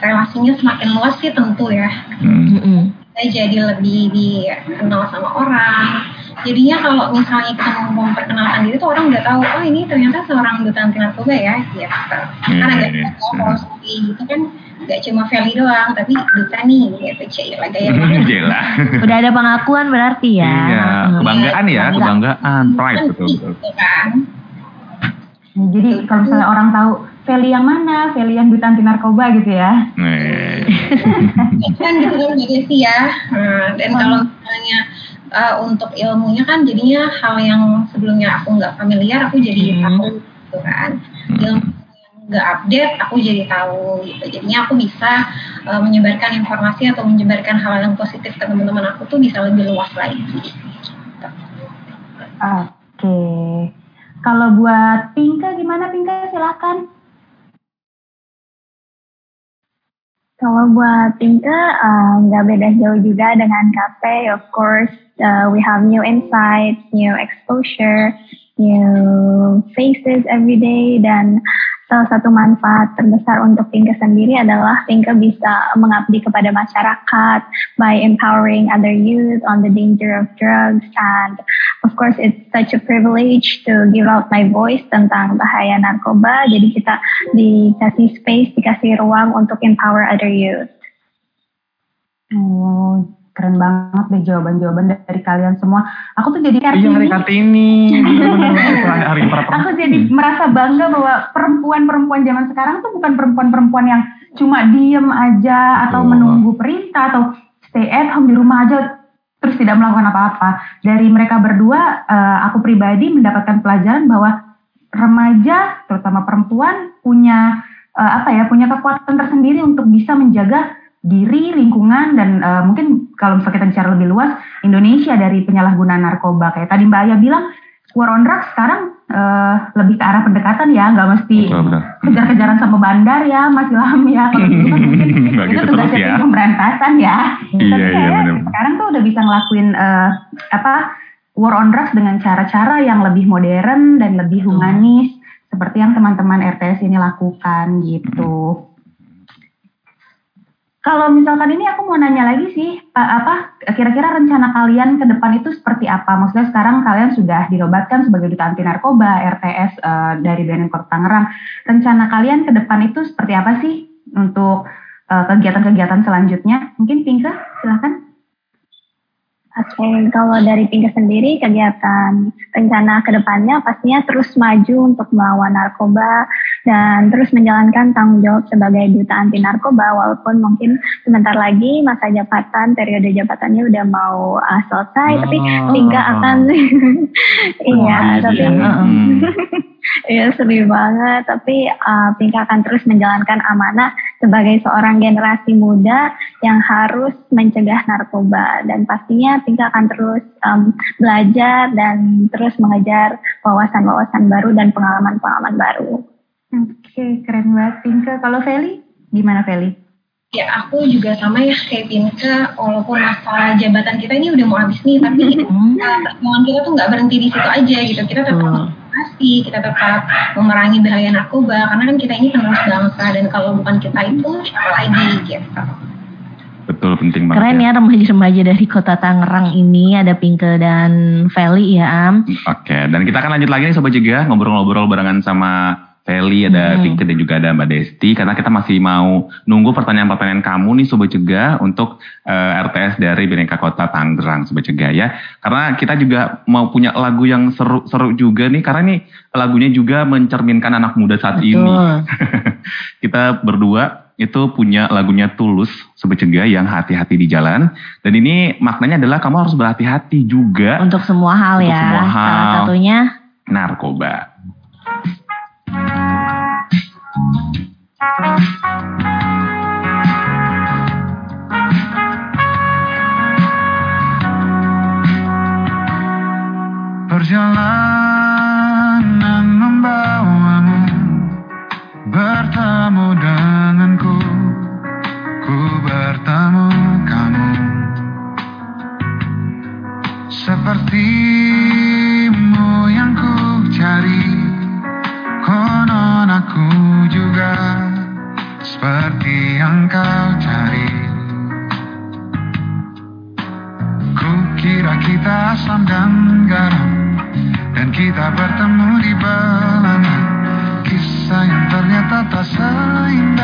relasinya semakin luas sih tentu ya. Hmm. Kita jadi lebih dikenal sama orang. Jadinya kalau misalnya kita mau memperkenalkan diri tuh orang udah tahu, oh ini ternyata seorang duta anti narkoba ya, gitu. Kan agak Yes, beda kalau seperti itu kan nggak cuma Feli doang, tapi duta nih, gitu, Cila gaya banget. Gila. Udah ada pengakuan berarti ya Iya, Heeh. kebanggaan ya, Bangga. kebanggaan, pride betul betul. gitu kan. Nah, Jadi kalau misalnya orang tahu Feli yang mana, Feli yang duta anti narkoba gitu ya. Nih. kan gitu kan Desi ya. Nah, dan kalau misalnya uh, untuk ilmunya kan jadinya hal yang sebelumnya aku nggak familiar aku jadi Hmm. tahu gitu kan. Ilmu yang nggak update aku jadi tahu gitu. Jadinya aku bisa uh, menyebarkan informasi atau menyebarkan hal yang positif ke teman-teman aku tuh bisa lebih luas lagi. Oke. Kalau buat Pinka gimana Pinka? Silakan. Kalau buat Pinke, uh, nggak beda jauh juga dengan kafe. Of course, uh, we have new insights, new exposure, new faces every day. Dan salah satu manfaat terbesar untuk Pinke sendiri adalah Pinke bisa mengabdi kepada masyarakat by empowering other youth on the danger of drugs. And of course, it's such a privilege to give out my voice tentang bahaya narkoba. Jadi kita dikasih space, dikasih ruang untuk empower other youth. Oh, keren banget deh jawaban-jawaban dari kalian semua. Aku tuh jadi Iya, Kartini. hari Kartini. Bener-bener. Hari para Aku jadi merasa bangga bahwa perempuan-perempuan zaman sekarang tuh bukan perempuan-perempuan yang cuma diem aja atau Betul. menunggu perintah atau stay at home di rumah aja terus tidak melakukan apa-apa. Dari mereka berdua, uh, aku pribadi mendapatkan pelajaran bahwa remaja, terutama perempuan, punya uh, apa ya, punya kekuatan tersendiri untuk bisa menjaga diri, lingkungan, dan uh, mungkin kalau misalnya kita bicara lebih luas, Indonesia dari penyalahgunaan narkoba. Kayak tadi Mbak Aya bilang, war on drugs sekarang uh, lebih ke arah pendekatan ya, nggak mesti kejar-kejaran sama bandar ya, Mas Ilham ya. Kalau gitu kan mungkin itu gitu tugasnya ya. pemberantasan ya. Iya, Tapi iya, sekarang tuh udah bisa ngelakuin uh, apa war on drugs dengan cara-cara yang lebih modern dan lebih humanis seperti yang teman-teman RTS ini lakukan gitu. Kalau misalkan ini aku mau nanya lagi sih, apa kira-kira rencana kalian ke depan itu seperti apa? Maksudnya sekarang kalian sudah dinobatkan sebagai duta anti narkoba RTS eh, dari BNN Kota Tangerang. Rencana kalian ke depan itu seperti apa sih untuk eh, kegiatan-kegiatan selanjutnya? Mungkin Pinka, silahkan. Oke, kalau dari Pinker sendiri kegiatan rencana ke depannya pastinya terus maju untuk melawan narkoba dan terus menjalankan tanggung jawab sebagai duta anti narkoba walaupun mungkin sebentar lagi masa jabatan periode jabatannya udah mau uh, selesai tapi Oh. Pinka akan iya tapi iya. Hmm. Sedih banget, tapi uh, Pinka akan terus menjalankan amanah sebagai seorang generasi muda yang harus mencegah narkoba dan pastinya Pinka akan terus um, belajar dan terus mengejar wawasan-wawasan baru dan pengalaman-pengalaman baru. Oke, keren banget Pinka. Kalau Feli, gimana Feli? Ya aku juga sama ya kayak Pinka, walaupun masa jabatan kita ini udah mau habis nih, tapi Hmm. uh, perjuangan kita tuh nggak berhenti di situ aja gitu. Kita tetap Betul. Motivasi, kita tetap memerangi bahaya narkoba, karena kan kita ini penerus bangsa dan kalau bukan kita itu siapa lagi gitu. Betul penting banget. Keren ya remaja-remaja dari kota Tangerang ini ada Pinke dan Feli ya Am. Oke, dan kita akan lanjut lagi nih Sobat Juga ngobrol-ngobrol barengan sama Feli, ada Hmm. Dan juga ada Mbak Desti. Karena kita masih mau nunggu pertanyaan-pertanyaan kamu nih Sobat Juga untuk eh, RTS dari Bineka Kota Tangerang Sobat Juga ya. Karena kita juga mau punya lagu yang seru-seru juga nih. Karena nih lagunya juga mencerminkan anak muda saat ini. Betul. kita berdua itu punya lagunya Tulus Sobat Juga yang hati-hati di jalan. Dan ini maknanya adalah kamu harus berhati-hati juga Untuk semua hal Untuk ya. semua hal. Salah satunya narkoba. Perjalanan kau cari. Ku kira kita asam dan garam Dan kita bertemu di belanga Kisah yang ternyata tak seindah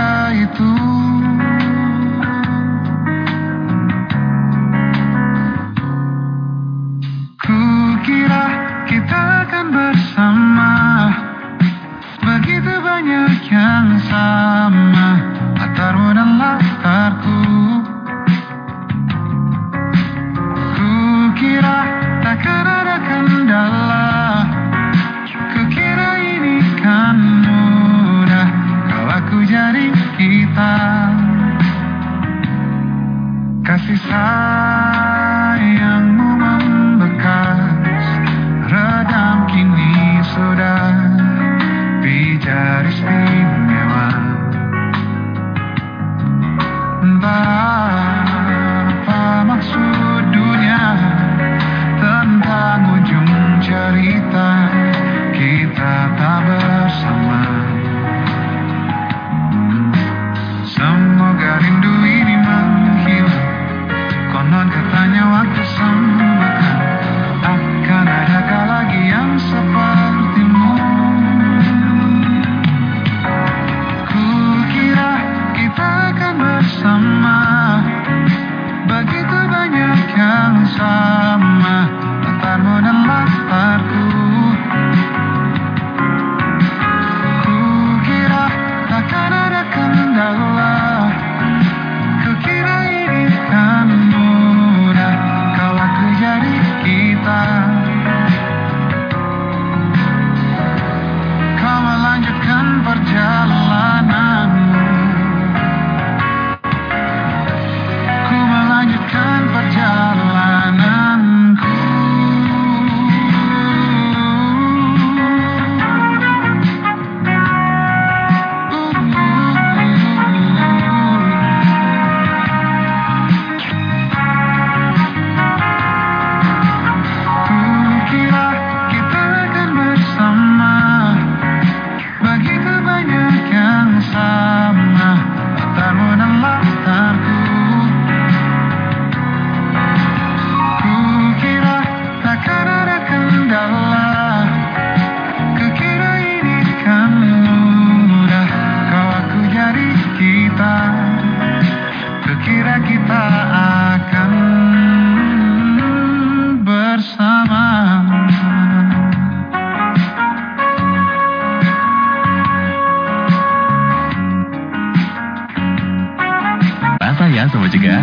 Sobat Jaga.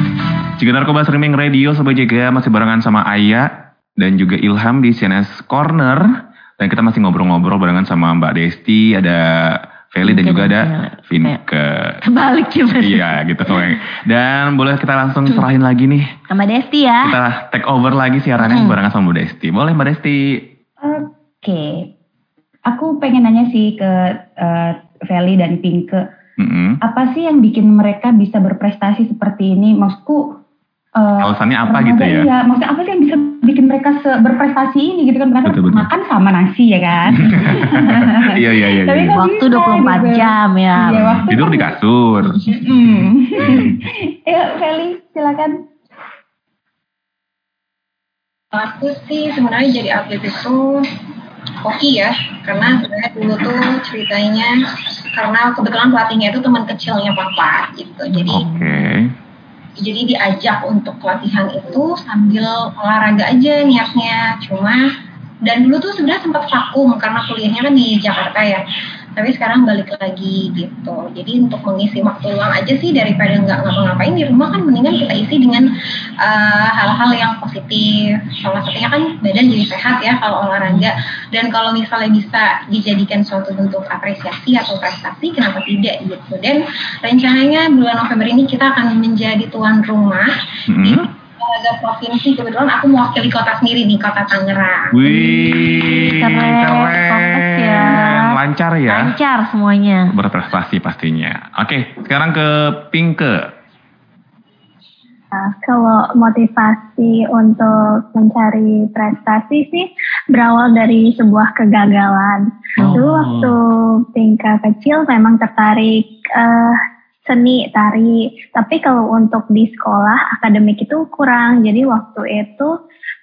Juga Narkoba Streaming Radio Sobat Jaga masih barengan sama Aya dan juga Ilham di CNS Corner. Dan kita masih ngobrol-ngobrol barengan sama Mbak Desti, ada Feli dan juga ada Vinke. Kebalik gimana? Iya gitu soalnya. Dan boleh kita langsung serahin lagi nih. Sama Desti ya. Kita take over lagi siarannya Hmm. barengan sama Mbak Desti. Boleh Mbak Desti? Oke. Aku pengen nanya sih ke eh, Feli dan Pinke. Mm-mm. Apa sih yang bikin mereka bisa berprestasi seperti ini? Maksudku eh, Alasannya apa gitu ya? Iya, maksudnya apa sih yang bisa bikin mereka berprestasi ini gitu kan? Karena Betul, betul. makan sama nasi ya kan. Iya iya iya. Tapi iya. kan Waktu bisa 24 gitu. jam ya. Iya, waktu Tidur kan- di kasur. Ayo Feli, silakan. Aku sih sebenarnya jadi atlet itu hoki ya, karena sebenarnya dulu tuh ceritanya karena kebetulan pelatihnya itu teman kecilnya papa gitu, jadi Oke. jadi diajak untuk latihan itu sambil olahraga aja niatnya, cuma dan dulu tuh sebenarnya sempat vakum karena kuliahnya kan di Jakarta ya, tapi sekarang balik lagi gitu, jadi untuk mengisi waktu luang aja sih daripada nggak ngapa-ngapain di rumah kan mendingan kita isi dengan uh, hal-hal yang positif. Salah satunya kan badan jadi sehat ya kalau olahraga. Dan kalau misalnya bisa dijadikan suatu bentuk apresiasi atau prestasi, kenapa tidak gitu. Dan rencananya bulan November ini kita akan menjadi tuan rumah Mm-mm. Olahraga provinsi. Kebetulan aku mewakili kota sendiri nih, kota Tangerang. Wih, Keren, fokus ya. Lancar ya. Lancar semuanya. Berprestasi pastinya. Oke, sekarang ke Pinke. Nah, kalau motivasi untuk mencari prestasi sih berawal dari sebuah kegagalan. Oh. Dulu waktu Pinka kecil memang tertarik eh, seni, tari. Tapi kalau untuk di sekolah akademik itu kurang. Jadi waktu itu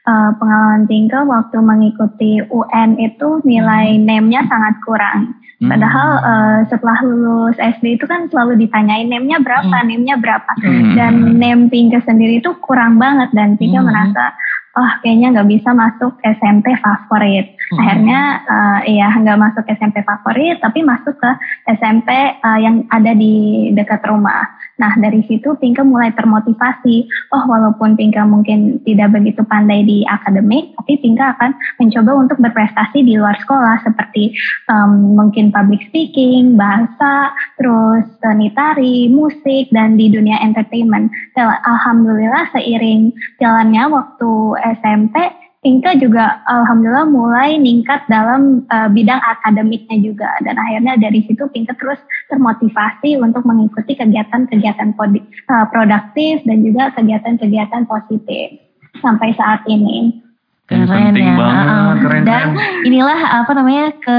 eh, pengalaman Pinka waktu mengikuti UN itu nilai NEM-nya sangat kurang. Hmm. Padahal eh, setelah lulus SD itu kan selalu ditanyain NEM-nya berapa, Hmm. NEM-nya berapa. Hmm. Dan NEM Pinka sendiri itu kurang banget dan Pinka Hmm. merasa oh kayaknya nggak bisa masuk SMP favorit. Hmm. Akhirnya eh, iya nggak masuk SMP favorit tapi masuk ke SMP eh, yang ada di dekat rumah. Nah dari situ Pinka mulai termotivasi. Oh walaupun Pinka mungkin tidak begitu pandai di akademik, tapi Pinka akan mencoba untuk berprestasi di luar sekolah seperti em, mungkin public speaking, bahasa, terus seni tari, musik, dan di dunia entertainment. Alhamdulillah seiring jalannya waktu SMP, Pinka juga alhamdulillah mulai meningkat dalam eh, bidang akademiknya juga dan akhirnya dari situ Pinka terus termotivasi untuk mengikuti kegiatan-kegiatan eh, produktif dan juga kegiatan-kegiatan positif sampai saat ini. Keren penting ya. banget, keren Dan kan? inilah apa namanya ke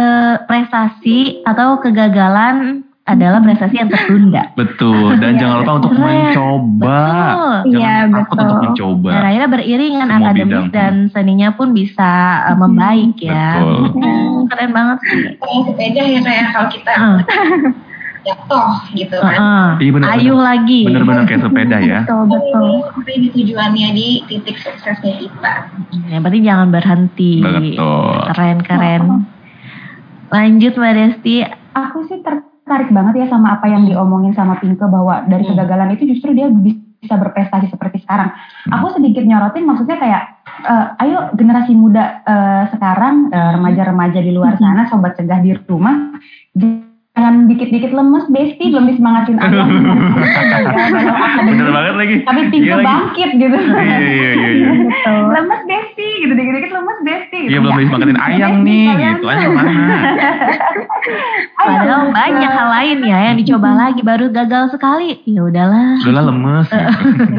prestasi atau kegagalan adalah prestasi yang tertunda. Betul. Dan jangan lupa untuk Keren. mencoba. Betul. Jangan Iya, takut betul. untuk mencoba. Dan akhirnya beriringan Semua akademis bidang. dan seninya pun bisa uh, membaik ya. Betul. Hmm, keren banget sih. Kayak sepeda ya kayak kalau kita Heeh. jatuh gitu kan. Heeh. Iya, bener, Ayuh bener. lagi. Bener-bener kayak sepeda ya. Betul, betul. Sampai di tujuannya di titik suksesnya kita. Yang penting jangan berhenti. Betul. Keren keren. Lanjut Mbak Desti. Aku sih tertarik banget ya sama apa yang diomongin sama Pinke bahwa dari Hmm. kegagalan itu justru dia bisa berprestasi seperti sekarang. Aku sedikit nyorotin maksudnya kayak eh, ayo generasi muda eh, sekarang eh, remaja-remaja di luar sana sobat cegah di rumah jangan dikit-dikit lemes Besti belum disemangatin ayam akademik. Bener banget lagi. tapi Iya lagi. bangkit gitu. Iya, iya, iya, iya. Betul. lemes Besti gitu dikit-dikit lemes Besti gitu. Iya belum Ya. disemangatin ayang Besti, nih, gitu aja mana. Padahal banyak hal lain ya yang dicoba lagi baru gagal sekali. Ya udahlah. Udahlah lemes.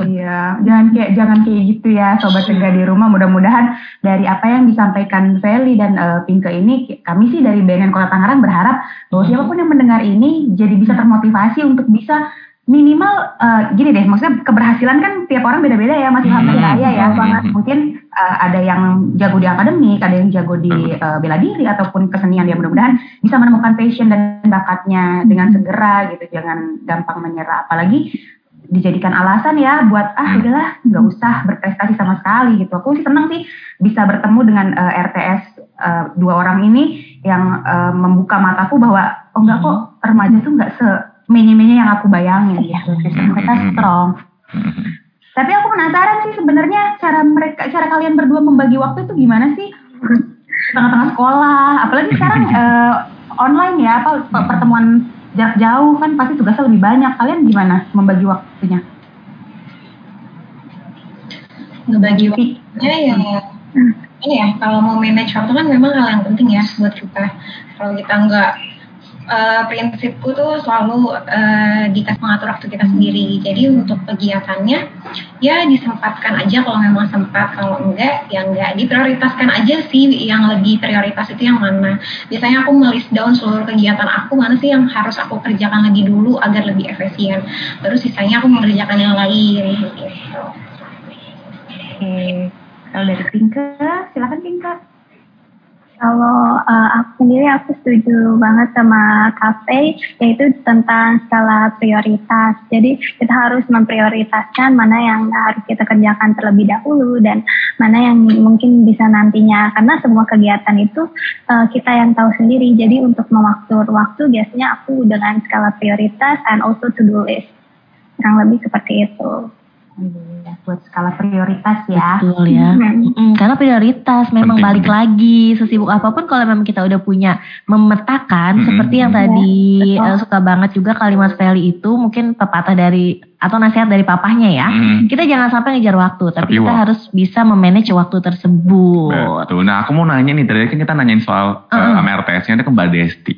Iya, jangan kayak jangan kayak gitu ya, sobat cegah di rumah. Mudah-mudahan dari apa yang disampaikan Feli dan eh, Pinke ini, kami sih dari BNN Kota Tangerang berharap bahwa siapa pun yang mendengar ini jadi bisa termotivasi untuk bisa minimal eh, gini deh, maksudnya keberhasilan kan tiap orang beda-beda ya, Mas Ilham dan Hmm. saya ya. Hmm. Mungkin eh, ada yang jago di akademik, ada yang jago di eh, bela diri ataupun kesenian yang mudah-mudahan bisa menemukan passion dan bakatnya dengan segera gitu, jangan gampang menyerah. Apalagi dijadikan alasan ya buat ah udahlah nggak usah berprestasi sama sekali gitu. Aku sih senang sih bisa bertemu dengan eh, RTS eh, dua orang ini yang eh, membuka mataku bahwa oh enggak kok remaja tuh nggak se menye yang aku bayangin. Sistem mereka strong. Tapi aku penasaran sih sebenarnya cara mereka, cara kalian berdua membagi waktu itu gimana sih? Tengah-tengah sekolah, apalagi sekarang eh, online ya, apa pe- pertemuan jarak jauh kan pasti tugasnya lebih banyak. Kalian gimana membagi waktunya? ngebagi waktunya ya ini ya kalau mau manage waktu kan memang hal yang penting ya buat kita. Kalau kita nggak eh, prinsipku tuh selalu eh, kita mengatur waktu kita sendiri. Jadi untuk kegiatannya ya disempatkan aja kalau memang sempat. Kalau enggak ya enggak. Diprioritaskan aja sih yang lebih prioritas itu yang mana. Biasanya aku melist down seluruh kegiatan aku mana sih yang harus aku kerjakan lagi dulu agar lebih efisien. Terus sisanya aku mengerjakan yang lain gitu. Oke, kalau dari Pinke, silakan Pinke. Kalau uh, aku sendiri aku setuju banget sama kafe yaitu tentang skala prioritas. Jadi kita harus memprioritaskan mana yang harus kita kerjakan terlebih dahulu dan mana yang mungkin bisa nantinya. Karena semua kegiatan itu uh, kita yang tahu sendiri. Jadi untuk mengatur waktu biasanya aku dengan skala prioritas and also to do list. Kurang lebih seperti itu. Iya, buat skala prioritas ya. Betul ya. Mm-mm, karena prioritas memang Penting, balik lagi sesibuk apa pun kalau memang kita udah punya memetakan Mm-mm. seperti yang tadi betul. eh, suka banget juga kalimat Feli itu mungkin pepatah dari atau nasihat dari papahnya ya. Hmm. Kita jangan sampai ngejar waktu, tapi, Tapi kita waktu. harus bisa memanage waktu tersebut. Betul. Nah, aku mau nanya nih, tadi kan kita nanyain soal uh, Uh-uh. sama RTS-nya itu ke Mbak Desti.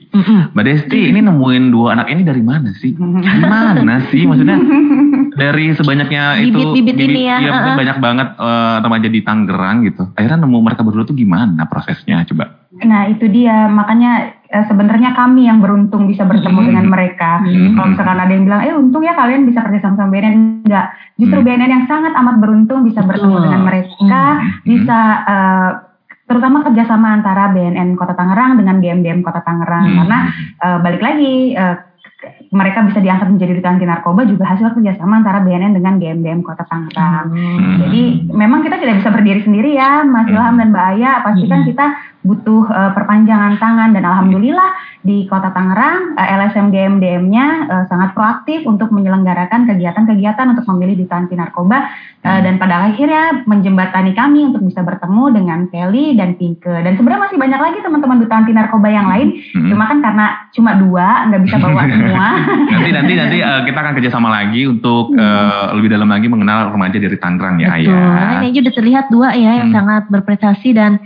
Mbak Desti ini nemuin dua anak ini dari mana sih? Gimana sih? Maksudnya dari sebanyaknya itu Bibit-bibit ini ya, iya, uh-uh. banyak banget eh, remaja di Tangerang gitu. Akhirnya nemu mereka berdua tuh gimana prosesnya? Coba. Nah itu dia makanya eh, sebenarnya kami yang beruntung bisa bertemu Hmm. dengan mereka. Hmm. Kalau misalkan ada yang bilang, eh untung ya kalian bisa kerja sama sama BNN, enggak. Justru Hmm. BNN yang sangat amat beruntung bisa bertemu Betul. dengan mereka, Hmm. bisa eh, terutama kerjasama antara BNN Kota Tangerang dengan GMDM Kota Tangerang. Hmm. Karena eh, balik lagi eh, mereka bisa diangkat menjadi duta anti narkoba juga hasil kerjasama antara BNN dengan GMDM Kota Tangerang. Hmm. Jadi memang kita tidak bisa berdiri sendiri ya, Mas Hmm. Ilham dan Mbak Aya. Pasti kan Hmm. kita butuh eh, perpanjangan tangan dan alhamdulillah di Kota Tangerang eh, LSM GMDM-nya eh, sangat proaktif untuk menyelenggarakan kegiatan-kegiatan untuk memilih duta anti narkoba eh, dan pada akhirnya menjembatani kami untuk bisa bertemu dengan Kelly dan Pinke. Dan sebenarnya masih banyak lagi teman-teman duta anti narkoba yang lain. Hmm. Cuma kan karena cuma dua nggak bisa bawa semua. Nanti nanti nanti eh, kita akan kerjasama lagi untuk eh, lebih dalam lagi mengenal remaja dari Tangerang ya Betul. Ayah. Ini aja udah terlihat dua ya yang Hmm. sangat berprestasi dan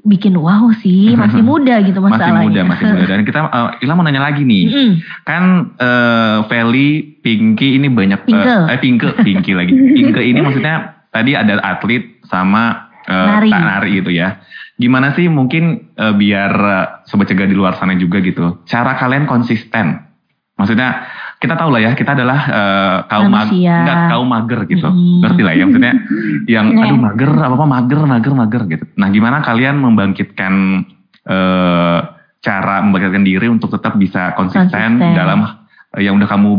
bikin wow sih, masih muda gitu Masih masalahnya. muda, masih muda. Dan kita, eh, Ila mau nanya lagi nih. Mm-mm. Kan eh Feli, Pinky ini banyak Pinke. eh Pinke, Pinky lagi. Pinke ini maksudnya tadi ada atlet sama eh, Nari. tak nari gitu ya. Gimana sih mungkin eh, biar eh, sobat cegah di luar sana juga gitu. Cara kalian konsisten. Maksudnya kita tahu lah ya, kita adalah eh, kaum mag- enggak, kaum mager gitu. Ngerti lah ya maksudnya yang aduh mager apa-apa mager mager mager gitu. Nah, gimana kalian membangkitkan eh cara membangkitkan diri untuk tetap bisa konsisten, Konsisten. dalam eh, yang udah kamu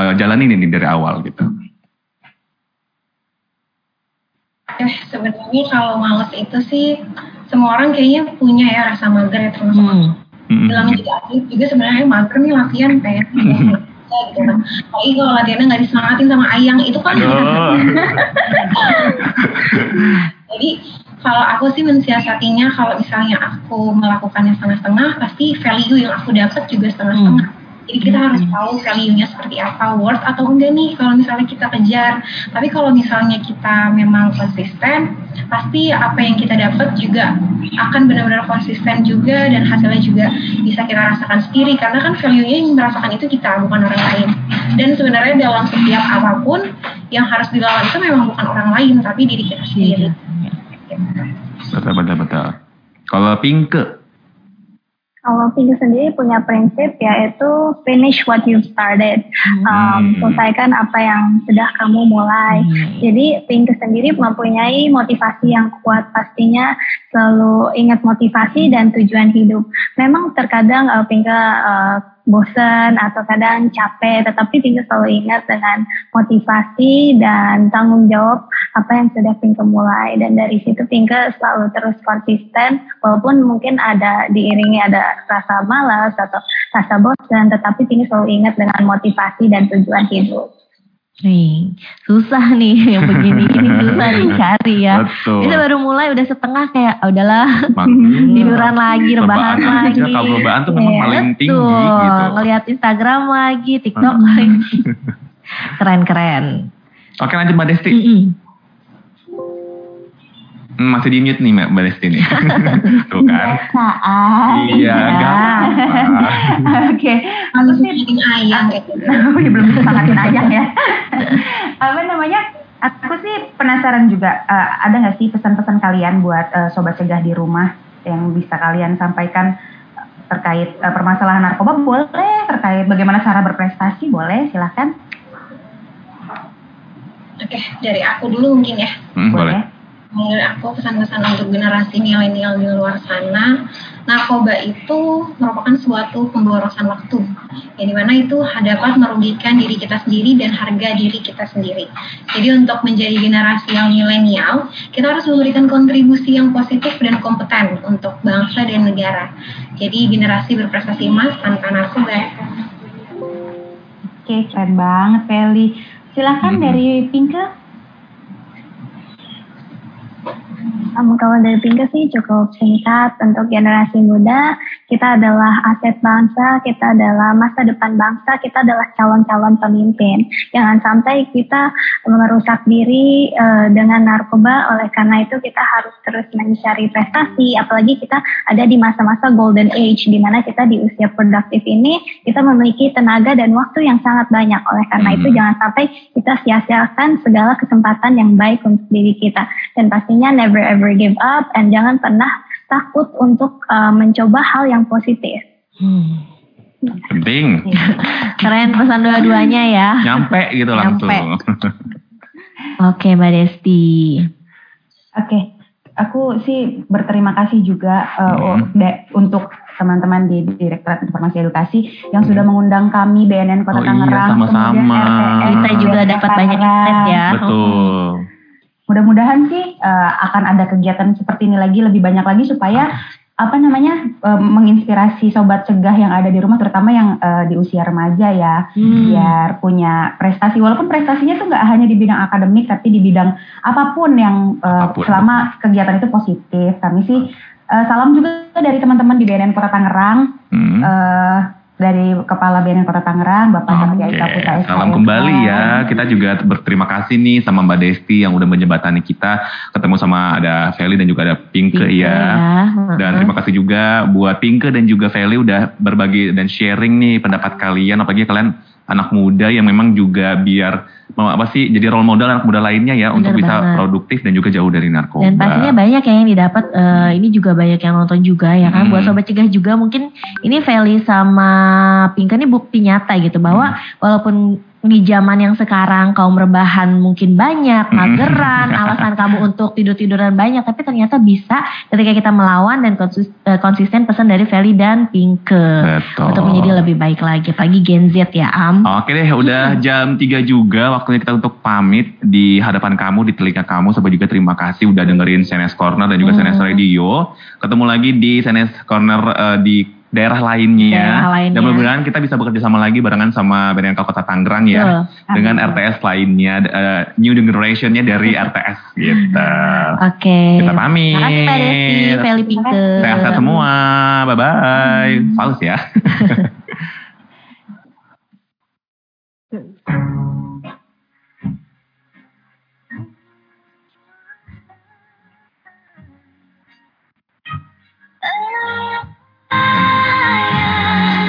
eh, jalanin ini dari awal gitu. Eh, sebenarnya kalau males itu sih semua orang kayaknya punya ya rasa mager ya termasuk. Hmm. Dalam menjadi atlet juga sebenarnya mager nih latihan kayak gitu kan. Apalagi kalau latihannya nggak disemangatin sama Ayang itu kan. Jadi kalau aku sih mensiasatinya kalau misalnya aku melakukannya setengah-setengah pasti value yang aku dapat juga setengah-setengah. Jadi kita harus tahu value-nya seperti apa, worth atau enggak nih kalau misalnya kita kejar. Tapi kalau misalnya kita memang konsisten, pasti apa yang kita dapat juga akan benar-benar konsisten juga dan hasilnya juga bisa kita rasakan sendiri karena kan value-nya yang merasakan itu kita bukan orang lain. Dan sebenarnya dalam setiap apa pun yang harus dilawan itu memang bukan orang lain tapi diri kita sendiri. Iya. Betul betul betul. Kalau Pinke, Kalau Pinky sendiri punya prinsip yaitu finish what you started, um, selesaikan apa yang sudah kamu mulai. Jadi Pinky sendiri mempunyai motivasi yang kuat, pastinya selalu ingat motivasi dan tujuan hidup. Memang terkadang uh, uh, bosan atau kadang capek, tetapi Pinky selalu ingat dengan motivasi dan tanggung jawab apa yang sudah Pinky mulai. Dan dari situ Pinky selalu terus konsisten, walaupun mungkin ada diiringi ada rasa malas atau rasa bosan, tetapi Pinky selalu ingat dengan motivasi dan tujuan hidup. Nih, susah nih yang begini ini susah dicari ya. Betul. Baru mulai udah setengah kayak "Ah, udahlah tiduran lagi, rebahan lagi. kalau rebahan tuh memang Iya, paling tinggi betul. gitu. Ngeliat Instagram lagi, TikTok lagi. Keren-keren. Oke lanjut Mbak Desti. Masih di mute nih Mbak Desti nih. Tuh kan. Saat. Iya, apa-apa. Oke, aku sih ayang kayak gitu. ya belum bisa sangatin ayang ya. Apa namanya? Aku sih penasaran juga. eh, ada nggak sih pesan-pesan kalian buat eh, sobat cegah di rumah yang bisa kalian sampaikan terkait eh, permasalahan narkoba? Boleh. Terkait bagaimana cara berprestasi? Boleh. Silahkan. Oke, dari aku dulu mungkin ya. Hmm, boleh. Menurut aku pesan-pesan untuk generasi milenial di luar sana, narkoba itu merupakan suatu pemborosan waktu. Yang di mana itu dapat merugikan diri kita sendiri dan harga diri kita sendiri. Jadi untuk menjadi generasi yang milenial, kita harus memberikan kontribusi yang positif dan kompeten untuk bangsa dan negara. Jadi generasi berprestasi emas tanpa narkoba. Oke, keren banget Feli. Silahkan Hmm. dari Pinke. Um, kalau dari Pinka sih cukup singkat untuk generasi muda, kita adalah aset bangsa, kita adalah masa depan bangsa, kita adalah calon-calon pemimpin. Jangan sampai kita merusak diri eh, dengan narkoba, oleh karena itu kita harus terus mencari prestasi, apalagi kita ada di masa-masa golden age, di mana kita di usia produktif ini, kita memiliki tenaga dan waktu yang sangat banyak. Oleh karena itu Hmm. jangan sampai kita sia-siakan segala kesempatan yang baik untuk diri kita. Dan pastinya never ever give up and jangan pernah takut untuk uh, mencoba hal yang positif. Hmm. Penting. Keren pesan dua-duanya ya. Nyampe gitu langsung. Oke Mbak Desti. Oke, aku sih berterima kasih juga uh, Hmm. da- untuk teman-teman di Direktorat Informasi Edukasi yang sudah mengundang kami BNN Kota Oh iya, Tangerang, sama-sama. kemudian RTS Kita juga dapat banyak insight ya. Betul. Mudah-mudahan sih uh, akan ada kegiatan seperti ini lagi lebih banyak lagi supaya apa namanya uh, menginspirasi sobat cegah yang ada di rumah terutama yang uh, di usia remaja ya Hmm. biar punya prestasi walaupun prestasinya tuh nggak hanya di bidang akademik tapi di bidang apa pun yang uh, Apa pun. selama kegiatan itu positif kami sih uh, salam juga dari teman-teman di BNN Kota Tangerang Hmm. uh, dari Kepala BNN Kota Tangerang Bapak Oke, Ika Putra salam SKM. kembali ya. Kita juga berterima kasih nih sama Mbak Desti yang udah menjembatani kita. Ketemu sama ada Feli dan juga ada Pinke Pinke ya. ya. Dan terima kasih juga buat Pinke dan juga Feli udah berbagi dan sharing nih pendapat kalian. Apalagi kalian anak muda yang memang juga biar apa sih jadi role model anak muda lainnya ya untuk Bener bisa banget. produktif dan juga jauh dari narkoba. Dan pastinya banyak ya yang didapat. eh, ini juga banyak yang nonton juga ya kan. Hmm. Buat sobat cegah juga mungkin ini Feli sama Pinka ini bukti nyata gitu bahwa Hmm. walaupun di zaman yang sekarang kaum rebahan mungkin banyak, Hmm. mageran, alasan kamu untuk tidur-tiduran banyak, tapi ternyata bisa ketika kita melawan dan eh, konsisten pesan dari Feli dan Pinke Betul. untuk menjadi lebih baik lagi. Apalagi Gen Z ya Am. Oke deh, udah jam 3 juga waktunya kita untuk pamit di hadapan kamu, di telinga kamu. Sampai juga terima kasih udah dengerin CNS Corner dan juga Hmm. CNS Radio. Ketemu lagi di CNS Corner eh, di daerah lainnya, ya. daerah lainnya. dan mudah-mudahan kita bisa bekerja sama lagi barengan sama BNNK Kota Tangerang ya Betul. dengan Amin. RTS lainnya uh, new generationnya dari RTS gitu. Oke. Okay. Kita pamit. Makasih Pak Desi, Feli semua. Bye bye. Hmm. Paus ya. fire